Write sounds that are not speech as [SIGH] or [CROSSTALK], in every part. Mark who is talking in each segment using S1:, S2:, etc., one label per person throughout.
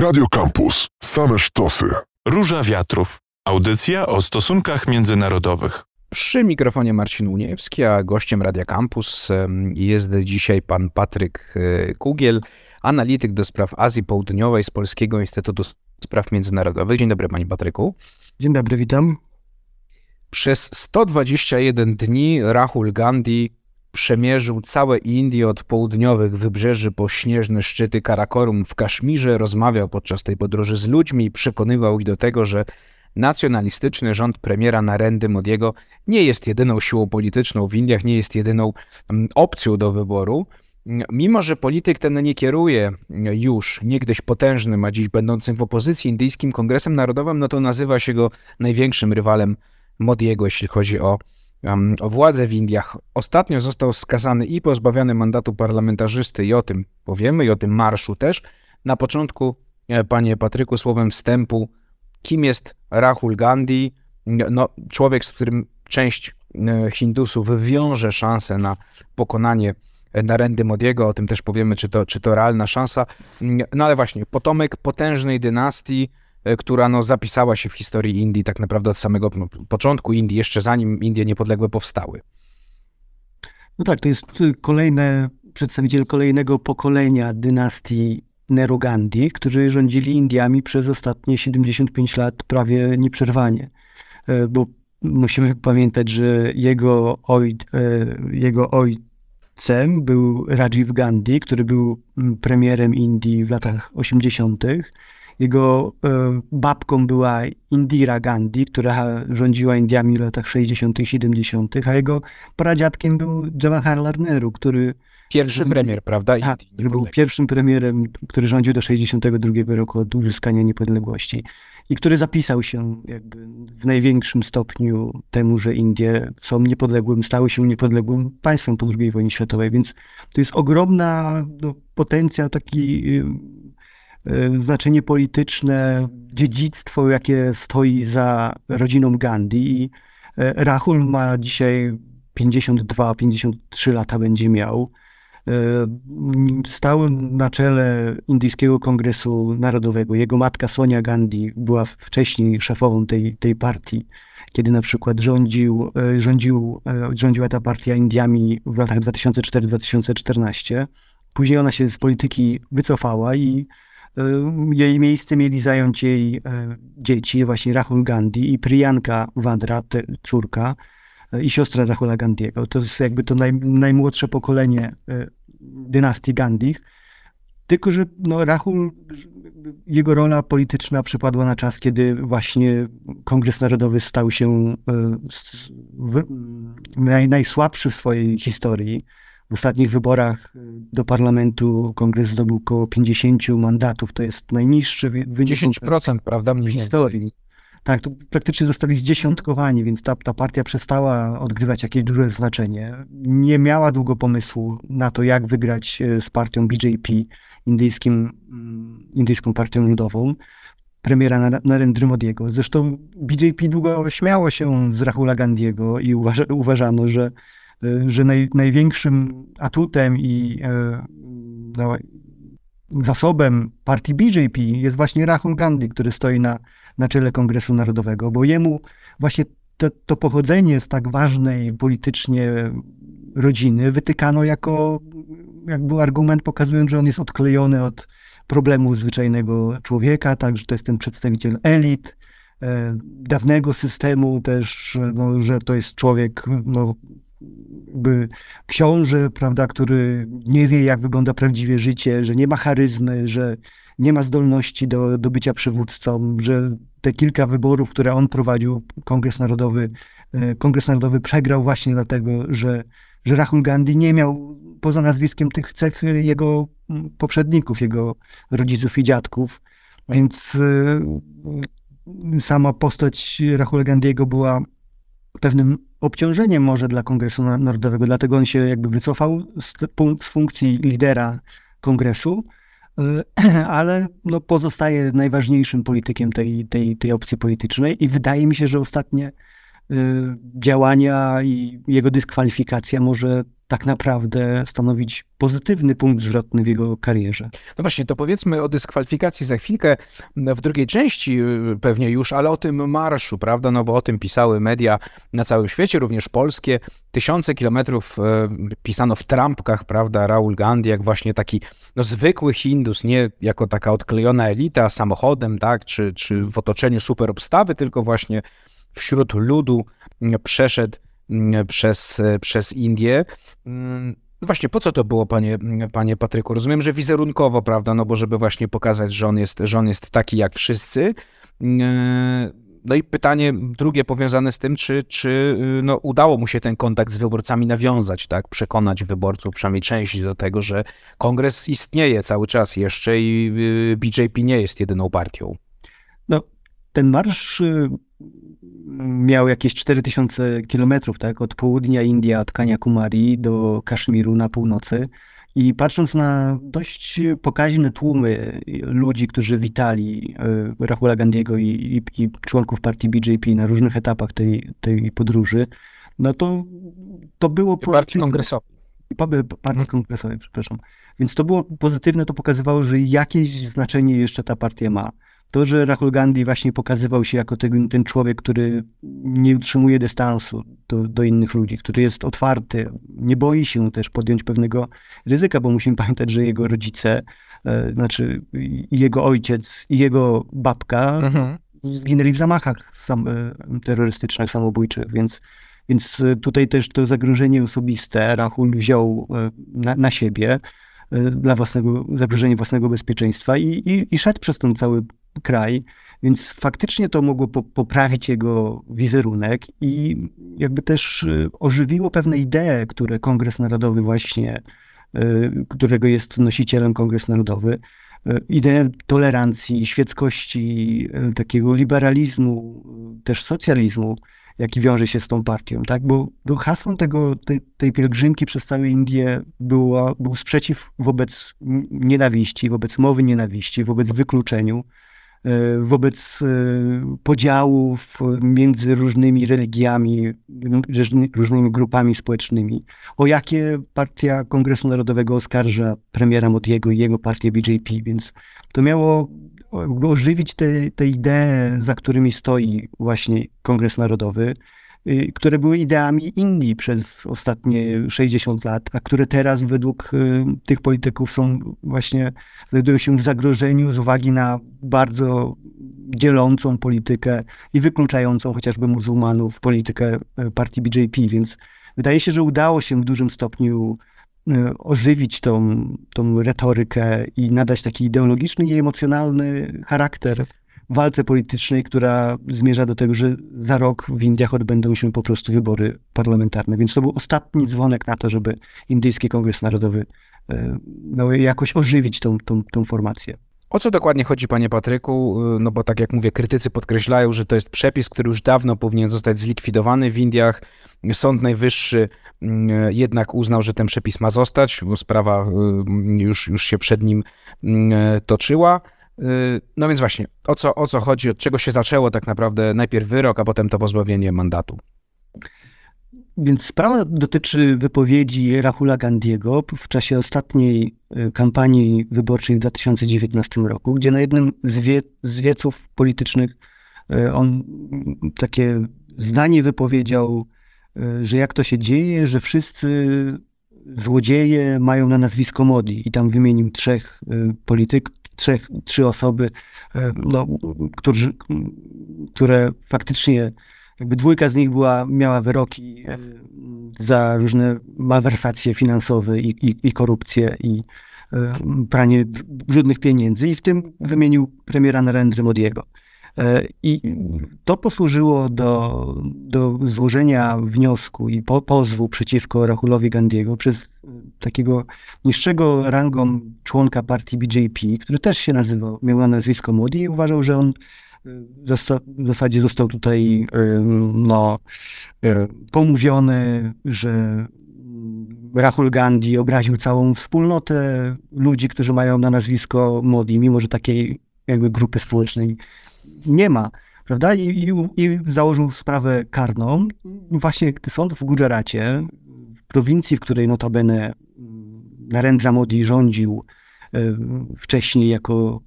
S1: Radio Campus. Same sztosy.
S2: Róża Wiatrów. Audycja o stosunkach międzynarodowych.
S3: Przy mikrofonie Marcin Uniewski, a gościem Radia Campus jest dzisiaj pan Patryk e, Kugiel, analityk do spraw Azji Południowej z Polskiego Instytutu Spraw Międzynarodowych. Dzień dobry, panie Patryku.
S4: Dzień dobry, witam.
S3: Przez 121 dni Rahul Gandhi przemierzył całe Indie od południowych wybrzeży po śnieżne szczyty Karakorum w Kaszmirze, rozmawiał podczas tej podróży z ludźmi i przekonywał ich do tego, że nacjonalistyczny rząd premiera Narendy Modiego nie jest jedyną siłą polityczną w Indiach, nie jest jedyną mm, opcją do wyboru. Mimo, że polityk ten nie kieruje już niegdyś potężnym, a dziś będącym w opozycji indyjskim Kongresem Narodowym, no to nazywa się go największym rywalem Modiego, jeśli chodzi o o władzę w Indiach. Ostatnio został skazany i pozbawiony mandatu parlamentarzysty i o tym powiemy, i o tym marszu też. Na początku, e, panie Patryku, słowem wstępu, kim jest Rahul Gandhi? No, człowiek, z którym część e, Hindusów wiąże szansę na pokonanie Narendy Modiego, o tym też powiemy, czy to, czy to realna szansa. No ale właśnie, potomek potężnej dynastii, E, która no, zapisała się w historii Indii tak naprawdę od samego początku Indii, jeszcze zanim Indie niepodległe powstały.
S4: No tak, to jest kolejny przedstawiciel kolejnego pokolenia dynastii Nehru Gandhi, którzy rządzili Indiami przez ostatnie 75 lat prawie nieprzerwanie. E, bo musimy pamiętać, że jego, oj, e, jego ojcem był Rajiv Gandhi, który był premierem Indii w latach 80. Jego e, babką była Indira Gandhi, która rządziła Indiami w latach 60. i 70., a jego pradziadkiem był Jawaharlal Nehru, który
S3: Pierwszy premier, prawda?
S4: Tak, który był pierwszym premierem, który rządził do 62 roku od uzyskania niepodległości i który zapisał się jakby w największym stopniu temu, że Indie są niepodległym, stały się niepodległym państwem po II wojnie światowej, więc to jest ogromna no, potencjał taki y, znaczenie polityczne, dziedzictwo, jakie stoi za rodziną Gandhi. E, Rahul ma dzisiaj 52-53 lata będzie miał. E, stał na czele Indyjskiego Kongresu Narodowego. Jego matka Sonia Gandhi była wcześniej szefową tej, tej partii, kiedy na przykład rządził, rządził, rządziła ta partia Indiami w latach 2004-2014. Później ona się z polityki wycofała i jej miejsce mieli zająć jej e, dzieci, właśnie Rahul Gandhi i Priyanka Vadra, córka e, i siostra Rahula Gandhiego. To jest jakby to naj, najmłodsze pokolenie dynastii Gandhich. Tylko, że no, Rahul, jego rola polityczna przypadła na czas, kiedy właśnie Kongres Narodowy stał się naj, najsłabszy w swojej historii. W ostatnich wyborach y, do parlamentu kongres zdobył około 50 mandatów. To jest najniższy
S3: wynik. 10%, prawda?
S4: W historii. Tak, to praktycznie zostali zdziesiątkowani, więc ta, ta partia przestała odgrywać jakieś duże znaczenie. Nie miała długo pomysłu na to, jak wygrać y, z partią BJP, indyjskim, mm, indyjską partią ludową, premiera Narendry Modiego. Zresztą BJP długo śmiało się z Rahula Gandhiego i uważa, uważano, że że naj, największym atutem i e, no, zasobem partii BJP jest właśnie Rahul Gandhi, który stoi na, na czele Kongresu Narodowego, bo jemu właśnie to, to pochodzenie z tak ważnej politycznie rodziny wytykano jako jak był argument pokazując, że on jest odklejony od problemów zwyczajnego człowieka, także to jest ten przedstawiciel elit, e, dawnego systemu też, no, że to jest człowiek no, jakby książę, prawda, który nie wie, jak wygląda prawdziwie życie, że nie ma charyzmy, że nie ma zdolności do, do bycia przywódcą, że te kilka wyborów, które on prowadził, Kongres Narodowy, e, Kongres Narodowy przegrał właśnie dlatego, że, że Rahul Gandhi nie miał poza nazwiskiem tych cech jego poprzedników, jego rodziców i dziadków. Więc e, sama postać Rahul Gandhiego była pewnym obciążeniem może dla Kongresu Narodowego, dlatego on się jakby wycofał z, z funkcji lidera kongresu, e, [CLEARS THROAT] ale no pozostaje najważniejszym politykiem tej, tej, tej opcji politycznej i wydaje mi się, że ostatnie e, działania i jego dyskwalifikacja może tak naprawdę stanowić pozytywny punkt zwrotny w jego karierze.
S3: No właśnie, to powiedzmy o dyskwalifikacji za chwilkę w drugiej części y, pewnie już, ale o tym marszu, prawda? No bo o tym pisały media na całym świecie, również polskie. Tysiące kilometrów e, pisano w trampkach, prawda? Raul Gandhi, jak właśnie taki no, zwykły Hindus, nie jako taka odklejona elita samochodem, tak? Czy, czy w otoczeniu super obstawy, tylko właśnie wśród ludu przeszedł Mm, przez, e, przez Indię. Mm, no właśnie, po co to było, panie, panie Patryku? Rozumiem, że wizerunkowo, prawda? No bo żeby właśnie pokazać, że on jest, że on jest taki jak wszyscy. Mm, e, no i pytanie drugie powiązane z tym, czy, czy y, no, udało mu się ten kontakt z wyborcami nawiązać, tak? Przekonać wyborców, przynajmniej część do tego, że kongres istnieje cały czas jeszcze i y, BJP nie jest jedyną partią.
S4: No, ten marsz y, miał jakieś 4000 kilometrów, tak, od południa Indii, od Kanyakumari do Kaszmiru na północy. I patrząc na dość pokaźne tłumy ludzi, którzy witali y, Rahula Gandiego i, i, i członków partii BJP na różnych etapach tej, tej podróży, no to, to było...
S3: Partii kongresowej.
S4: Partii kongresowej, przepraszam. Więc to było pozytywne, to pokazywało, że jakieś znaczenie jeszcze ta partia ma. To, że Rahul Gandhi właśnie pokazywał się jako ten, ten człowiek, który nie utrzymuje dystansu do, do, innych ludzi, który jest otwarty, nie boi się też podjąć pewnego ryzyka, bo musimy pamiętać, że jego rodzice, e, znaczy jego ojciec i jego babka mhm. zginęli w zamachach sam, e, terrorystycznych, samobójczych, więc, więc tutaj też to zagrożenie osobiste Rahul wziął e, na, na siebie e, dla własnego, zagrożenie własnego bezpieczeństwa i, i, i szedł przez ten cały kraj, więc faktycznie to mogło poprawić jego wizerunek i jakby też y, ożywiło pewne idee, które Kongres Narodowy właśnie, y, którego jest nosicielem Kongres Narodowy, y, ideę tolerancji, świeckości, takiego liberalizmu, też socjalizmu, jaki wiąże się z tą partią, tak? Bo, bo hasłem tego, tej, tej pielgrzymki przez całe Indię było, był sprzeciw wobec nienawiści, wobec mowy nienawiści, wobec wykluczeniu, wobec e, podziałów między różnymi religiami, różnymi grupami społecznymi. O jakie partia Kongresu Narodowego oskarża premiera Modiego i jego partię BJP, więc to miało ożywić te, te idee, za którymi stoi właśnie Kongres Narodowy. Y, które były ideami Indii przez ostatnie 60 lat, a które teraz według y, tych polityków są właśnie, znajdują się w zagrożeniu z uwagi na bardzo dzielącą politykę i wykluczającą chociażby muzułmanów politykę y, partii BJP, więc wydaje się, że udało się w dużym stopniu ożywić tą, tą retorykę i nadać taki ideologiczny i emocjonalny charakter walce politycznej, która zmierza do tego, że za rok w Indiach odbędą się po prostu wybory parlamentarne. Więc to był ostatni dzwonek na to, żeby Indyjski Kongres Narodowy e, no, jakoś ożywić tą, tą, tą formację.
S3: O co dokładnie chodzi, panie Patryku? E, no bo tak jak mówię, krytycy podkreślają, że to jest przepis, który już dawno powinien zostać zlikwidowany w Indiach. Sąd Najwyższy mm, e, jednak uznał, że ten przepis ma zostać, bo sprawa już, już się przed nim mm, toczyła. Y, no więc właśnie, o co, o co chodzi, od czego się zaczęło tak naprawdę najpierw wyrok, a potem to pozbawienie mandatu?
S4: Więc sprawa dotyczy wypowiedzi Rahula Gandiego w czasie ostatniej y, kampanii wyborczej w 2019 roku, gdzie na jednym z, wie, z wieców politycznych y, on takie zdanie wypowiedział, że jak to się dzieje, że wszyscy złodzieje mają na nazwisko Modi i tam wymienił trzech polityk, trzech, trzy osoby, e, no, którzy, które faktycznie, jakby dwójka z nich była, miała wyroki e, za różne malwersacje finansowe i, i, i korupcję i e, pranie brudnych pieniędzy i w tym wymienił premiera Narendry Modiego. E, I to posłużyło do, do złożenia wniosku i po, pozwu przeciwko Rahulowi Gandiego przez takiego niższego rangą członka partii BJP, który też się nazywał, miał na nazwisko Modi i uważał, że on e, w zasadzie został tutaj e, no, pomówiony, że Rahul Gandhi obraził całą wspólnotę ludzi, którzy mają na nazwisko Modi, mimo że takiej jakby grupy społecznej nie ma, prawda? I, i, i założył sprawę karną. Właśnie sąd w Gujaracie prowincji, w której notabene mm, Narendra Modi rządził wcześniej jako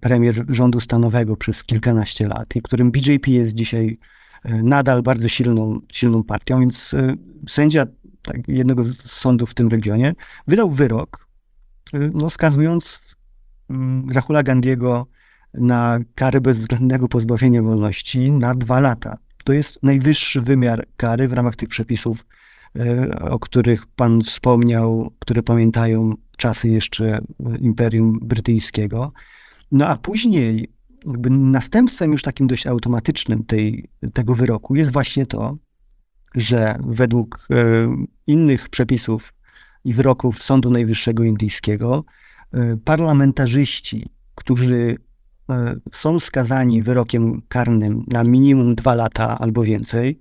S4: premier rządu stanowego przez kilkanaście lat i którym BJP jest dzisiaj nadal bardzo silną, silną partią, więc sędzia tak, jednego z sądów w tym regionie wydał wyrok, no, skazując mm, Rahula Gandiego na karę bezwzględnego pozbawienia wolności na dwa lata. To jest najwyższy wymiar kary w ramach tych przepisów, e, o których pan wspomniał, które pamiętają czasy jeszcze Imperium Brytyjskiego. No a później jakby następstwem już takim dość automatycznym tej, tego wyroku jest właśnie to, że według e, innych przepisów i wyroków Sądu Najwyższego Indyjskiego e, parlamentarzyści, którzy e, są skazani wyrokiem karnym na minimum dwa lata albo więcej,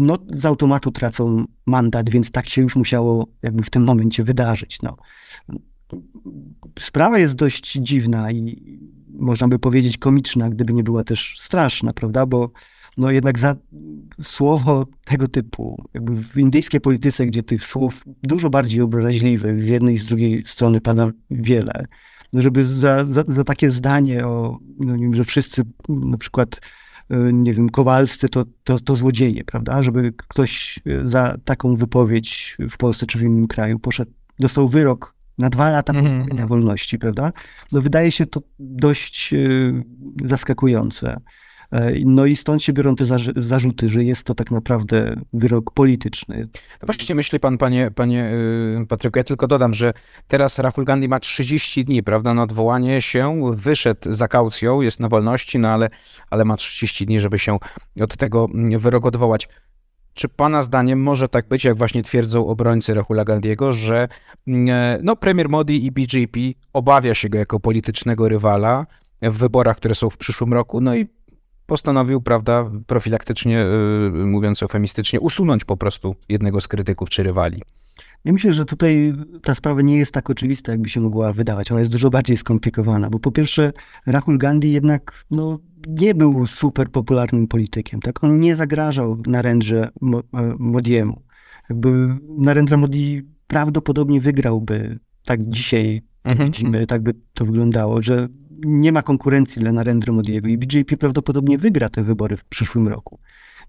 S4: no, z automatu tracą mandat, więc tak się już musiało jakby w tym momencie wydarzyć. No. Sprawa jest dość dziwna i można by powiedzieć komiczna, gdyby nie była też straszna, prawda? Bo no jednak za słowo tego typu, jakby w indyjskiej polityce, gdzie tych słów dużo bardziej obraźliwych z jednej i z drugiej strony pada wiele, żeby za, za, za takie zdanie o, no nie wiem, że wszyscy na przykład e, nie wiem, Kowalscy to, to, to złodzieje, prawda? Żeby ktoś za taką wypowiedź w Polsce czy w innym kraju poszedł, dostał wyrok na dwa lata mm -hmm. pozbawienia wolności, prawda? No wydaje się to dość y, zaskakujące. E, no i stąd się biorą te zarzuty, że jest to tak naprawdę wyrok polityczny.
S3: No właśnie myśli pan, panie, panie y, Patryku, ja tylko dodam, że teraz Rahul Gandhi ma 30 dni, prawda, na odwołanie się, wyszedł za kaucją, jest na wolności, no ale, ale ma 30 dni, żeby się od tego wyroku odwołać. Czy pana zdaniem może tak być, jak właśnie twierdzą obrońcy Rahula Gandhiego, że e, no, premier Modi i BJP obawia się go jako politycznego rywala w wyborach, które są w przyszłym roku, no i postanowił, prawda, profilaktycznie, yy, mówiąc eufemistycznie, usunąć po prostu jednego z krytyków czy rywali.
S4: Ja myślę, że tutaj ta sprawa nie jest tak oczywista, jakby się mogła wydawać. Ona jest dużo bardziej skomplikowana, bo po pierwsze Rahul Gandhi jednak no, nie był super popularnym politykiem. Tak? On nie zagrażał Narendrze e, Modiemu. Jakby Narendra Modi prawdopodobnie wygrałby, tak dzisiaj mhm. widzimy, tak by to wyglądało, że nie ma konkurencji dla Narendra Modiego i BJP prawdopodobnie wygra te wybory w przyszłym roku.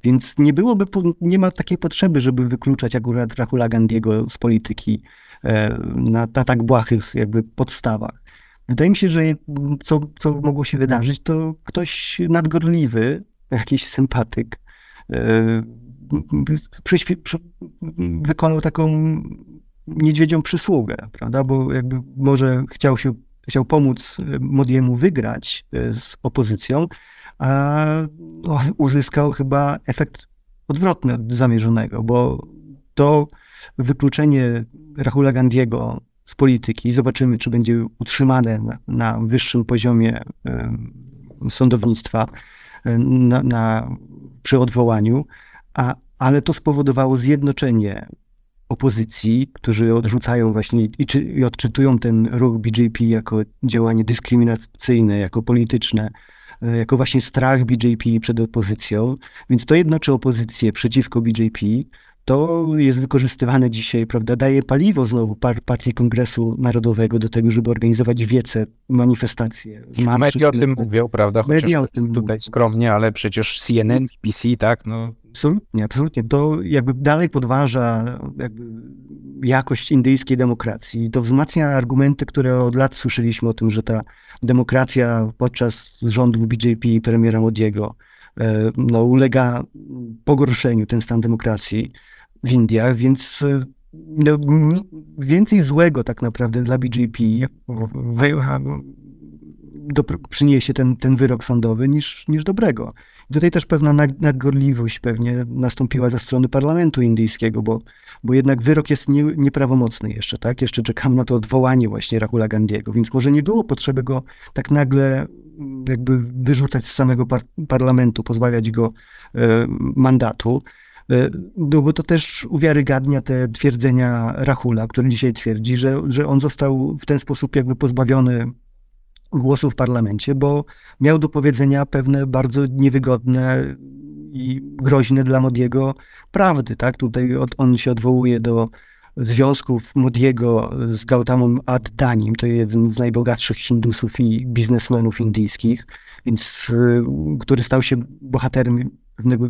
S4: Więc nie byłoby, nie ma takiej potrzeby, żeby wykluczać akurat Rahula Gandiego z polityki e, na, na tak błahych jakby podstawach. Wydaje mi się, że co, co mogło się wydarzyć, to ktoś nadgorliwy, jakiś sympatyk, e, wykonał taką niedźwiedzią przysługę, prawda? Bo jakby może chciał się chciał pomóc e, Modiemu wygrać e, z opozycją, a no, uzyskał chyba efekt odwrotny od zamierzonego, bo to wykluczenie Rahula Gandiego z polityki, zobaczymy, czy będzie utrzymane na, na wyższym poziomie y, sądownictwa y, na, na, przy odwołaniu, a, ale to spowodowało zjednoczenie opozycji, którzy odrzucają właśnie i, czy, i odczytują ten ruch BJP jako działanie dyskryminacyjne, jako polityczne, e, jako właśnie strach BJP przed opozycją. Więc to jednoczy opozycję przeciwko BJP. To jest wykorzystywane dzisiaj, prawda? Daje paliwo znowu par partii Kongresu Narodowego do tego, żeby organizować wiece, manifestacje.
S3: Media o tym mówią, prawda? Chociaż Media o tym tutaj skromnie, ale przecież CNN, PC, tak? No,
S4: Absolutnie, absolutnie. To jakby dalej podważa jakby jakość indyjskiej demokracji. To wzmacnia argumenty, które od lat słyszeliśmy o tym, że ta demokracja podczas rządów BJP i premiera Modiego e, no, ulega pogorszeniu, ten stan demokracji w Indiach, więc e, no, więcej złego tak naprawdę dla BJP do, przyniesie ten, ten wyrok sądowy niż, niż dobrego. I tutaj też pewna nadgorliwość pewnie nastąpiła ze strony parlamentu indyjskiego, bo, bo jednak wyrok jest nie, nieprawomocny jeszcze, tak? Jeszcze czekam na to odwołanie właśnie Rahula Gandiego, więc może nie było potrzeby go tak nagle jakby wyrzucać z samego par parlamentu, pozbawiać go e, mandatu. E, no bo to też uwiarygadnia te twierdzenia Rahula, który dzisiaj twierdzi, że, że on został w ten sposób jakby pozbawiony głosu w parlamencie, bo miał do powiedzenia pewne bardzo niewygodne i groźne dla Modiego prawdy, tak? Tutaj od, on się odwołuje do związków Modiego z Gautamą Addanim, to jeden z najbogatszych Hindusów i biznesmenów indyjskich, więc, y, który stał się bohaterem pewnego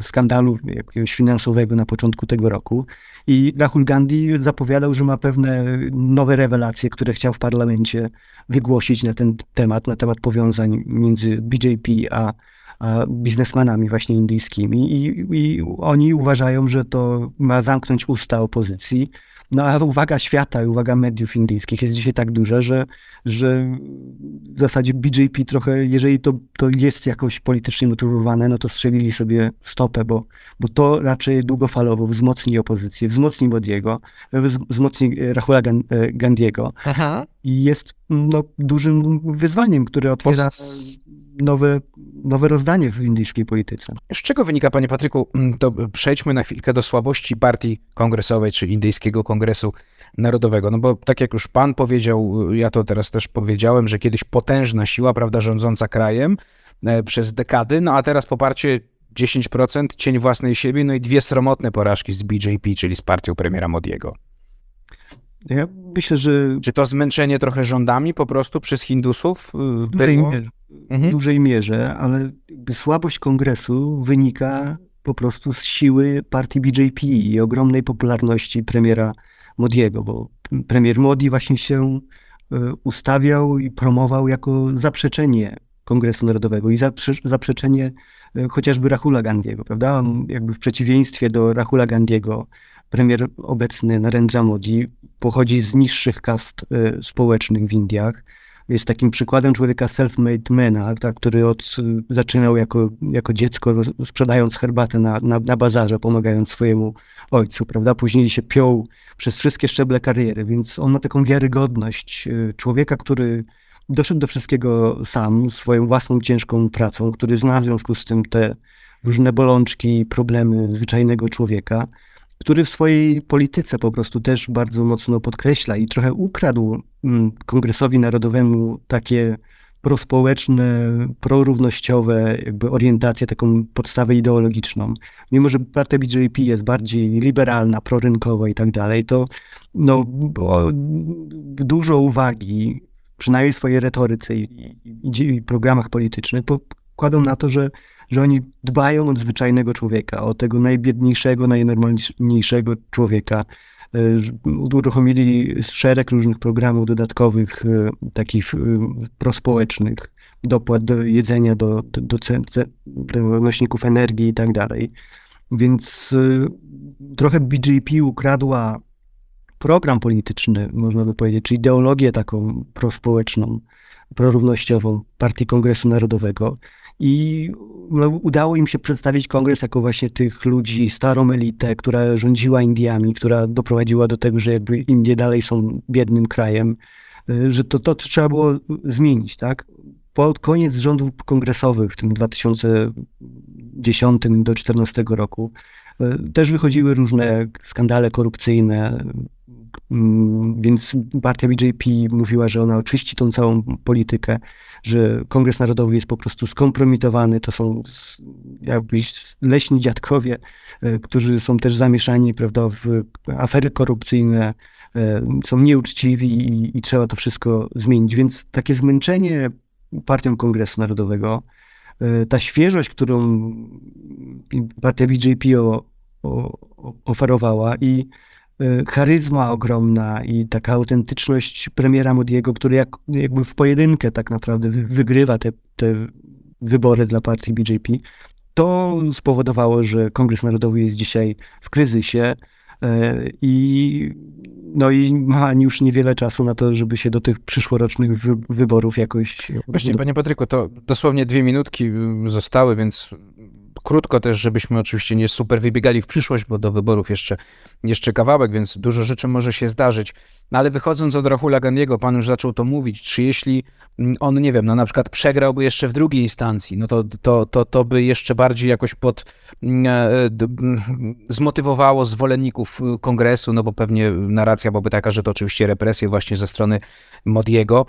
S4: skandalu jakiegoś finansowego na początku tego roku. I Rahul Gandhi zapowiadał, że ma pewne nowe rewelacje, które chciał w parlamencie wygłosić na ten temat, na temat powiązań między BJP a, a biznesmenami właśnie indyjskimi. I, I oni uważają, że to ma zamknąć usta opozycji no a uwaga świata i uwaga mediów indyjskich. Jest dzisiaj tak duża, że, że w zasadzie BJP trochę, jeżeli to, to jest jakoś politycznie motywowane, no to strzelili sobie w stopę, bo, bo to raczej długofalowo wzmocni opozycję, wzmocni Modiego, wzmocni Rahula Gandiego. I jest no, dużym wyzwaniem, które otwiera nowe, nowe rozdanie w indyjskiej polityce.
S3: Z czego wynika, panie Patryku, mm, to przejdźmy na chwilkę do słabości partii kongresowej, czy indyjskiego kongresu narodowego. No bo tak jak już pan powiedział, ja to teraz też powiedziałem, że kiedyś potężna siła, prawda, rządząca krajem e, przez dekady, no a teraz poparcie 10%, cień własnej siebie, no i dwie sromotne porażki z BJP, czyli z partią premiera Modiego.
S4: Ja myślę, że...
S3: Czy to zmęczenie trochę rządami po prostu przez Hindusów?
S4: W dużej, mierze, mhm. dużej mierze, ale słabość kongresu wynika po prostu z siły partii BJP i ogromnej popularności premiera Modiego, bo premier Modi właśnie się e, ustawiał i promował jako zaprzeczenie Kongresu Narodowego i zaprze zaprzeczenie e, chociażby Rahula Gandiego, prawda? On jakby w przeciwieństwie do Rahula Gandiego premier obecny Narendra Modi pochodzi z niższych kast e, społecznych w Indiach. Jest takim przykładem człowieka self-made mana, tak, który od, zaczynał jako, jako dziecko sprzedając herbatę na, na, na bazarze, pomagając swojemu ojcu, prawda? Później się piął przez wszystkie szczeble kariery, więc on ma taką wiarygodność e, człowieka, który doszedł do wszystkiego sam, swoją własną ciężką pracą, który zna w związku z tym te różne bolączki, problemy zwyczajnego człowieka który w swojej polityce po prostu też bardzo mocno podkreśla i trochę ukradł mm, Kongresowi Narodowemu takie prospołeczne, prorównościowe jakby orientację, taką podstawę ideologiczną. Mimo, że partia BJP jest bardziej liberalna, prorynkowa i tak dalej, to no, dużo uwagi, przynajmniej w swojej retoryce i, i, i programach politycznych, pokładą na to, że że oni dbają o zwyczajnego człowieka, o tego najbiedniejszego, najnormalniejszego człowieka. E, uruchomili szereg różnych programów dodatkowych, e, takich e, prospołecznych, dopłat do jedzenia, do, do, do, nośników energii i tak dalej. Więc trochę BJP ukradła program polityczny, można by powiedzieć, czy ideologię taką prospołeczną, prorównościową Partii Kongresu Narodowego i no, udało im się przedstawić kongres jako właśnie tych ludzi, starą elitę, która rządziła Indiami, która doprowadziła do tego, że jakby Indie dalej są biednym krajem, y, że to, to trzeba było zmienić, tak? Pod koniec rządów kongresowych w tym 2010 do 2014 roku y, też wychodziły różne skandale korupcyjne, więc partia BJP mówiła, że ona oczyści tą całą politykę że Kongres Narodowy jest po prostu skompromitowany. To są jakby leśni dziadkowie, e, którzy są też zamieszani prawda, w afery korupcyjne, e, są nieuczciwi i, i trzeba to wszystko zmienić. Więc takie zmęczenie partią Kongresu Narodowego, e, ta świeżość, którą partia BJP o, o, oferowała i charyzma ogromna i taka autentyczność premiera Modiego, który jak, jakby w pojedynkę tak naprawdę wygrywa te, te wybory dla partii BJP, to spowodowało, że Kongres Narodowy jest dzisiaj w kryzysie y, i, no i ma już niewiele czasu na to, żeby się do tych przyszłorocznych wy, wyborów jakoś...
S3: Właśnie, panie Patryku, to dosłownie dwie minutki zostały, więc krótko też, żebyśmy oczywiście nie super wybiegali w przyszłość, bo do wyborów jeszcze, jeszcze kawałek, więc dużo rzeczy może się zdarzyć. No ale wychodząc od Rahula Gandiego, pan już zaczął to mówić, czy jeśli mm, on, nie wiem, no na przykład przegrałby jeszcze w drugiej instancji, no to, to, to, to by jeszcze bardziej jakoś pod mm, e, mm, zmotywowało zwolenników y, kongresu, no bo pewnie narracja byłaby taka, że to oczywiście represje właśnie ze strony Modiego.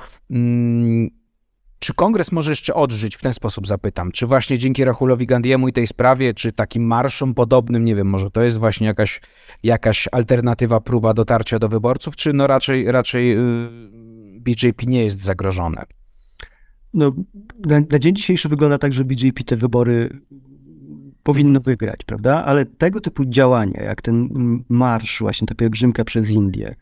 S3: Czy kongres może jeszcze odżyć? W ten sposób zapytam. Czy właśnie dzięki Rahulowi Gandiemu i tej sprawie, czy takim marszom podobnym, nie wiem, może to jest właśnie jakaś, jakaś alternatywa, próba dotarcia do wyborców, czy no raczej, raczej yy, BJP nie jest zagrożone?
S4: No, na, na dzień dzisiejszy wygląda tak, że BJP te wybory powinno wygrać, prawda? Ale tego typu działania, jak ten marsz, właśnie ta pielgrzymka przez Indię,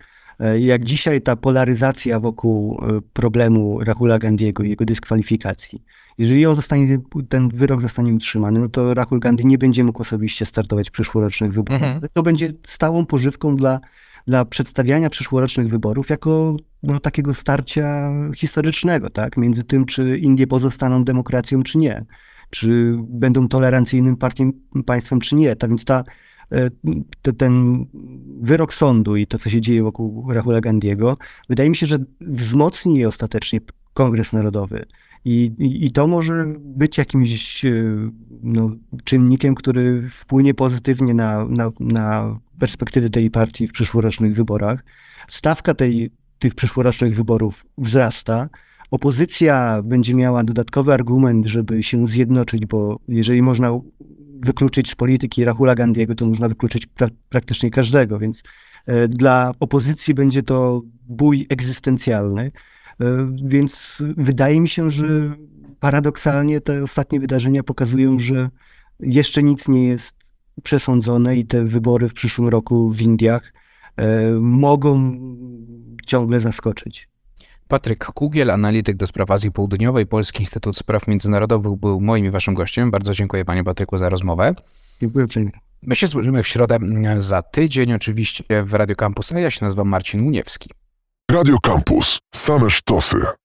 S4: jak dzisiaj ta polaryzacja wokół e, problemu Rahula Gandiego i jego dyskwalifikacji, jeżeli on zostanie, ten wyrok zostanie utrzymany, no to Rahul Gandhi nie będzie mógł osobiście startować w przyszłorocznych wyborach. Mhm. To będzie stałą pożywką dla, dla przedstawiania przyszłorocznych wyborów jako no, takiego starcia historycznego, tak? Między tym, czy Indie pozostaną demokracją, czy nie czy będą tolerancyjnym partią, państwem, czy nie. Tak więc ta, e, te, ten wyrok sądu i to, co się dzieje wokół Rahula Gandiego, wydaje mi się, że wzmocni je ostatecznie Kongres Narodowy. I, i, I, to może być jakimś e, no, czynnikiem, który wpłynie pozytywnie na, na, na perspektywy tej partii w przyszłorocznych wyborach. Stawka tej, tych przyszłorocznych wyborów wzrasta opozycja będzie miała dodatkowy argument, żeby się zjednoczyć, bo jeżeli można wykluczyć z polityki Rahula Gandiego, to można wykluczyć pra praktycznie każdego, więc e, dla opozycji będzie to bój egzystencjalny. E, więc wydaje mi się, że paradoksalnie te ostatnie wydarzenia pokazują, że jeszcze nic nie jest przesądzone i te wybory w przyszłym roku w Indiach e, mogą ciągle zaskoczyć.
S3: Patryk Kugiel, analityk do spraw Azji Południowej, Polski Instytut Spraw Międzynarodowych, był moim i waszym gościem. Bardzo dziękuję panie Patryku za rozmowę.
S4: Dziękuję uprzejmie.
S3: My się słyszymy w środę za tydzień, oczywiście w Radio Campus, a ja się nazywam Marcin Uniewski.
S1: Radio Campus. Same sztosy.